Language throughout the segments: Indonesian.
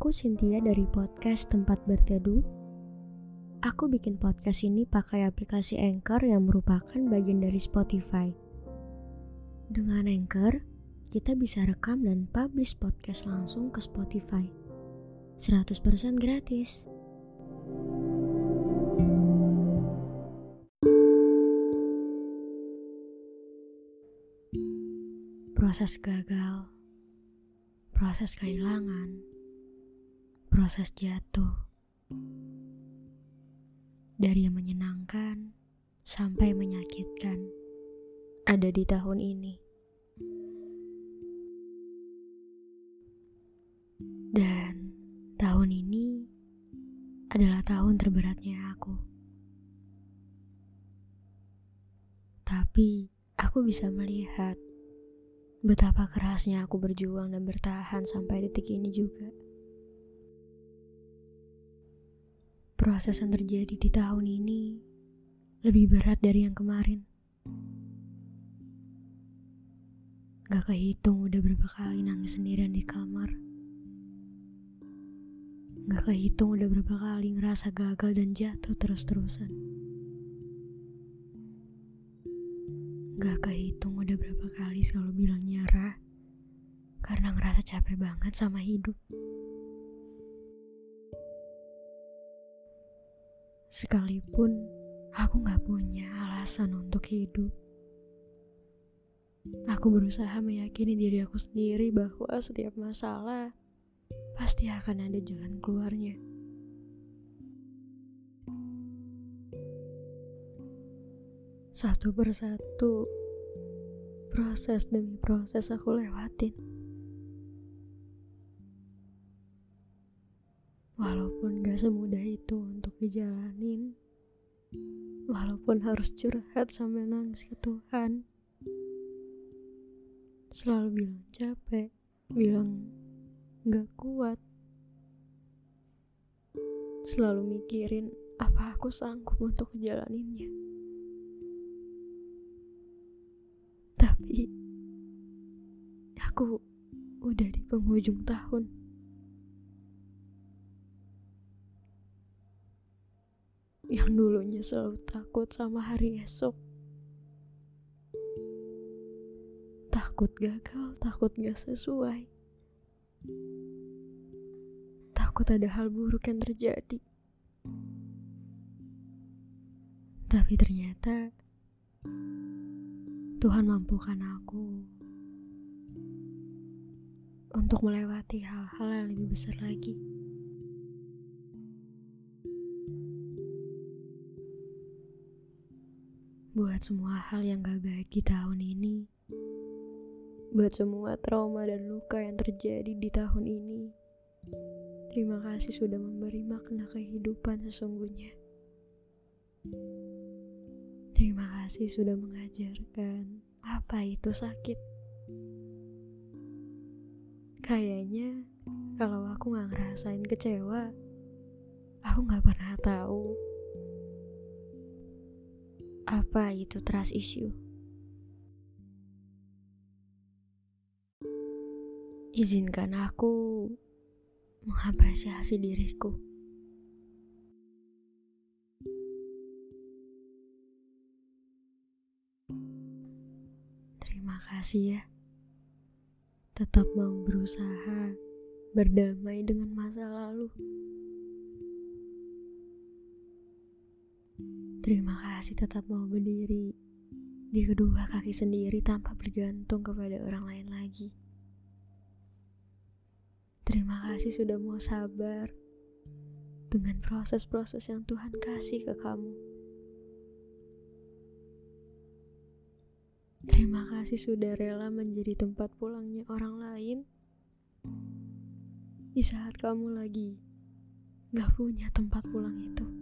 Aku Cynthia dari podcast Tempat Berteduh. Aku bikin podcast ini pakai aplikasi Anchor yang merupakan bagian dari Spotify. Dengan Anchor, kita bisa rekam dan publish podcast langsung ke Spotify. 100% gratis. Proses gagal, proses kehilangan, proses jatuh. Dari yang menyenangkan sampai menyakitkan ada di tahun ini. Dan tahun ini adalah tahun terberatnya aku. Tapi aku bisa melihat betapa kerasnya aku berjuang dan bertahan sampai detik ini juga. Proses yang terjadi di tahun ini lebih berat dari yang kemarin. Gak kehitung udah berapa kali nangis sendirian di kamar. Gak kehitung udah berapa kali ngerasa gagal dan jatuh terus-terusan. Gak kehitung udah berapa kali selalu bilang nyerah karena ngerasa capek banget sama hidup. Sekalipun aku gak punya alasan untuk hidup. Aku berusaha meyakini diri aku sendiri bahwa setiap masalah pasti akan ada jalan keluarnya. Satu persatu, proses demi proses aku lewatin. Walaupun gak semudah itu untuk dijalanin, walaupun harus curhat sambil nangis ke Tuhan, selalu bilang capek, bilang gak kuat, selalu mikirin apa aku sanggup untuk ngejalaninnya. Tapi aku udah di penghujung tahun. Yang dulunya selalu takut sama hari esok. Takut gagal, takut gak sesuai. Takut ada hal buruk yang terjadi. Tapi ternyata Tuhan mampukan aku untuk melewati hal-hal yang lebih besar lagi. Buat semua hal yang gak baik di tahun ini, buat semua trauma dan luka yang terjadi di tahun ini. Terima kasih sudah memberi makna kehidupan sesungguhnya. Terima kasih sudah mengajarkan apa itu sakit. Kayaknya kalau aku gak ngerasain kecewa, aku gak pernah tahu apa itu trust issue? Izinkan aku mengapresiasi diriku. Terima kasih ya. Tetap mau berusaha berdamai dengan masa lalu. Terima kasih tetap mau berdiri di kedua kaki sendiri tanpa bergantung kepada orang lain lagi. Terima kasih sudah mau sabar dengan proses-proses yang Tuhan kasih ke kamu. Terima kasih sudah rela menjadi tempat pulangnya orang lain di saat kamu lagi gak punya tempat pulang itu.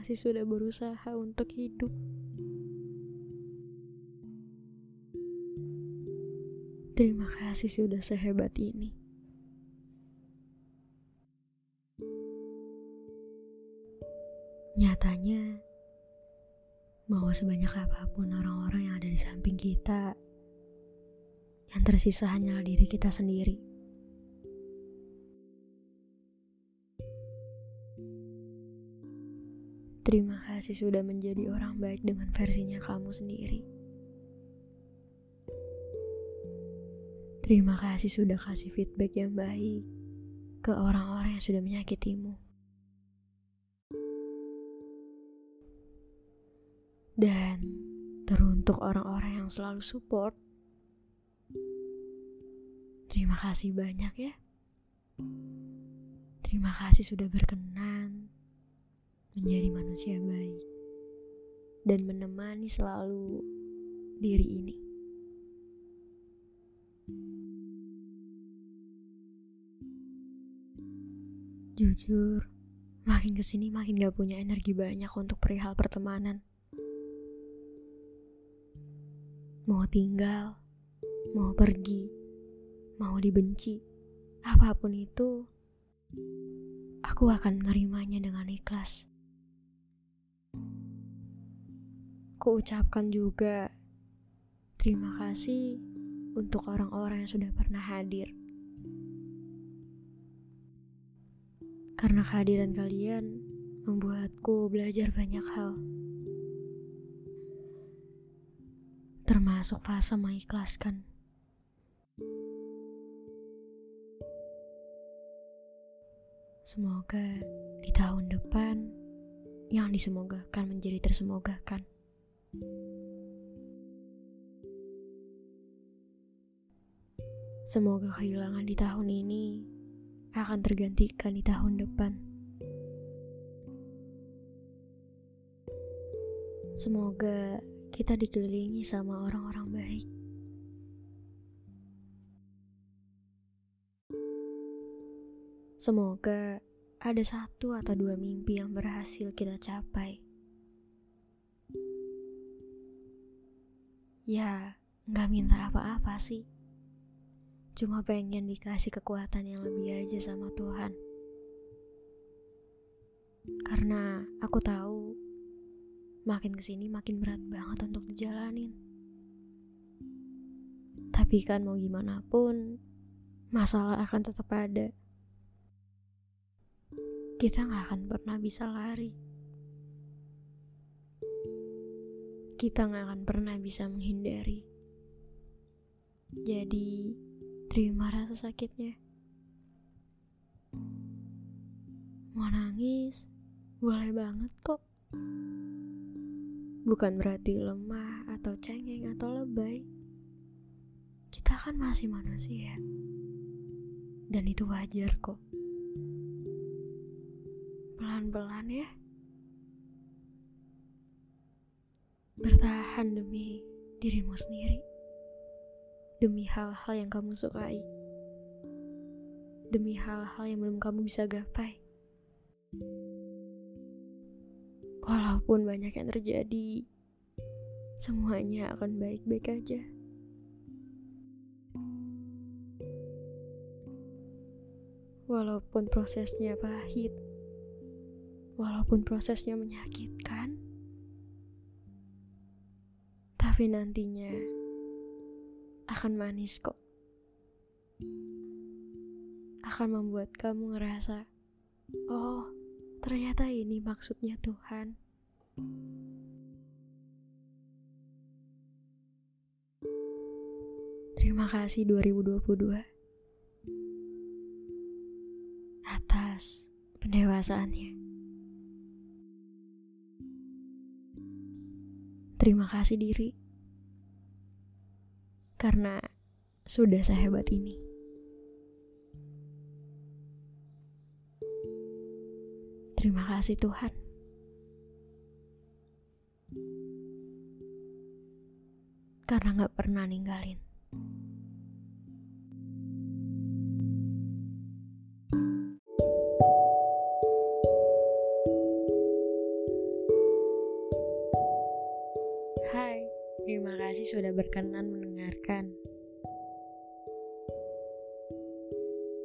Kasih sudah berusaha untuk hidup. Terima kasih sudah sehebat ini. Nyatanya, mau sebanyak apa pun orang-orang yang ada di samping kita, yang tersisa hanyalah diri kita sendiri. Terima kasih sudah menjadi orang baik dengan versinya kamu sendiri. Terima kasih sudah kasih feedback yang baik ke orang-orang yang sudah menyakitimu. Dan teruntuk orang-orang yang selalu support, terima kasih banyak ya. Terima kasih sudah berkenan menjadi manusia baik dan menemani selalu diri ini. Jujur, makin ke sini makin gak punya energi banyak untuk perihal pertemanan. Mau tinggal, mau pergi, mau dibenci, apa pun itu, aku akan menerimanya dengan ikhlas. Kuucapkan juga terima kasih untuk orang-orang yang sudah pernah hadir. Karena kehadiran kalian membuatku belajar banyak hal. Termasuk fase mengikhlaskan. Semoga di tahun depan yang disemogakan menjadi tersemogakan. Semoga kehilangan di tahun ini akan tergantikan di tahun depan. Semoga kita dikelilingi sama orang-orang baik. Semoga ada satu atau dua mimpi yang berhasil kita capai. Ya, nggak minta apa-apa sih. Cuma pengen dikasih kekuatan yang lebih aja sama Tuhan. Karena aku tahu makin ke sini makin berat banget untuk dijalanin. Tapi kan mau gimana pun, masalah akan tetap ada. Kita nggak akan pernah bisa lari. Kita nggak akan pernah bisa menghindari. Jadi, terima rasa sakitnya. Mau nangis, boleh banget kok. Bukan berarti lemah atau cengeng atau lebay. Kita kan masih manusia. Dan itu wajar kok. Pelan-pelan ya. Bertahan demi dirimu sendiri. Demi hal-hal yang kamu sukai. Demi hal-hal yang belum kamu bisa gapai. Walaupun banyak yang terjadi, semuanya akan baik-baik aja. Walaupun prosesnya pahit, walaupun prosesnya menyakitkan, tapi nantinya akan manis kok. Akan membuat kamu ngerasa, oh ternyata ini maksudnya Tuhan. Terima kasih 2022 atas pendewasaannya. Terima kasih diri karena sudah sehebat ini. Terima kasih Tuhan. Karena gak pernah ninggalin. Hai, terima kasih sudah berkenan mendengarkan.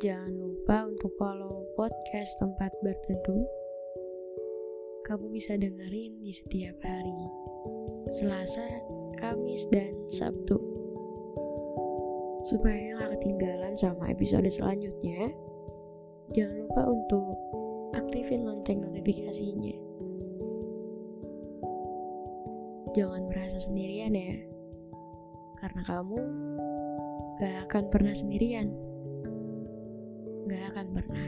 Jangan lupa untuk follow podcast tempat berteduh. Kamu bisa dengerin di setiap hari, Selasa, Kamis, dan Sabtu. Supaya gak ketinggalan sama episode selanjutnya, jangan lupa untuk aktifin lonceng notifikasinya. Jangan merasa sendirian ya, karena kamu gak akan pernah sendirian. Gak akan pernah.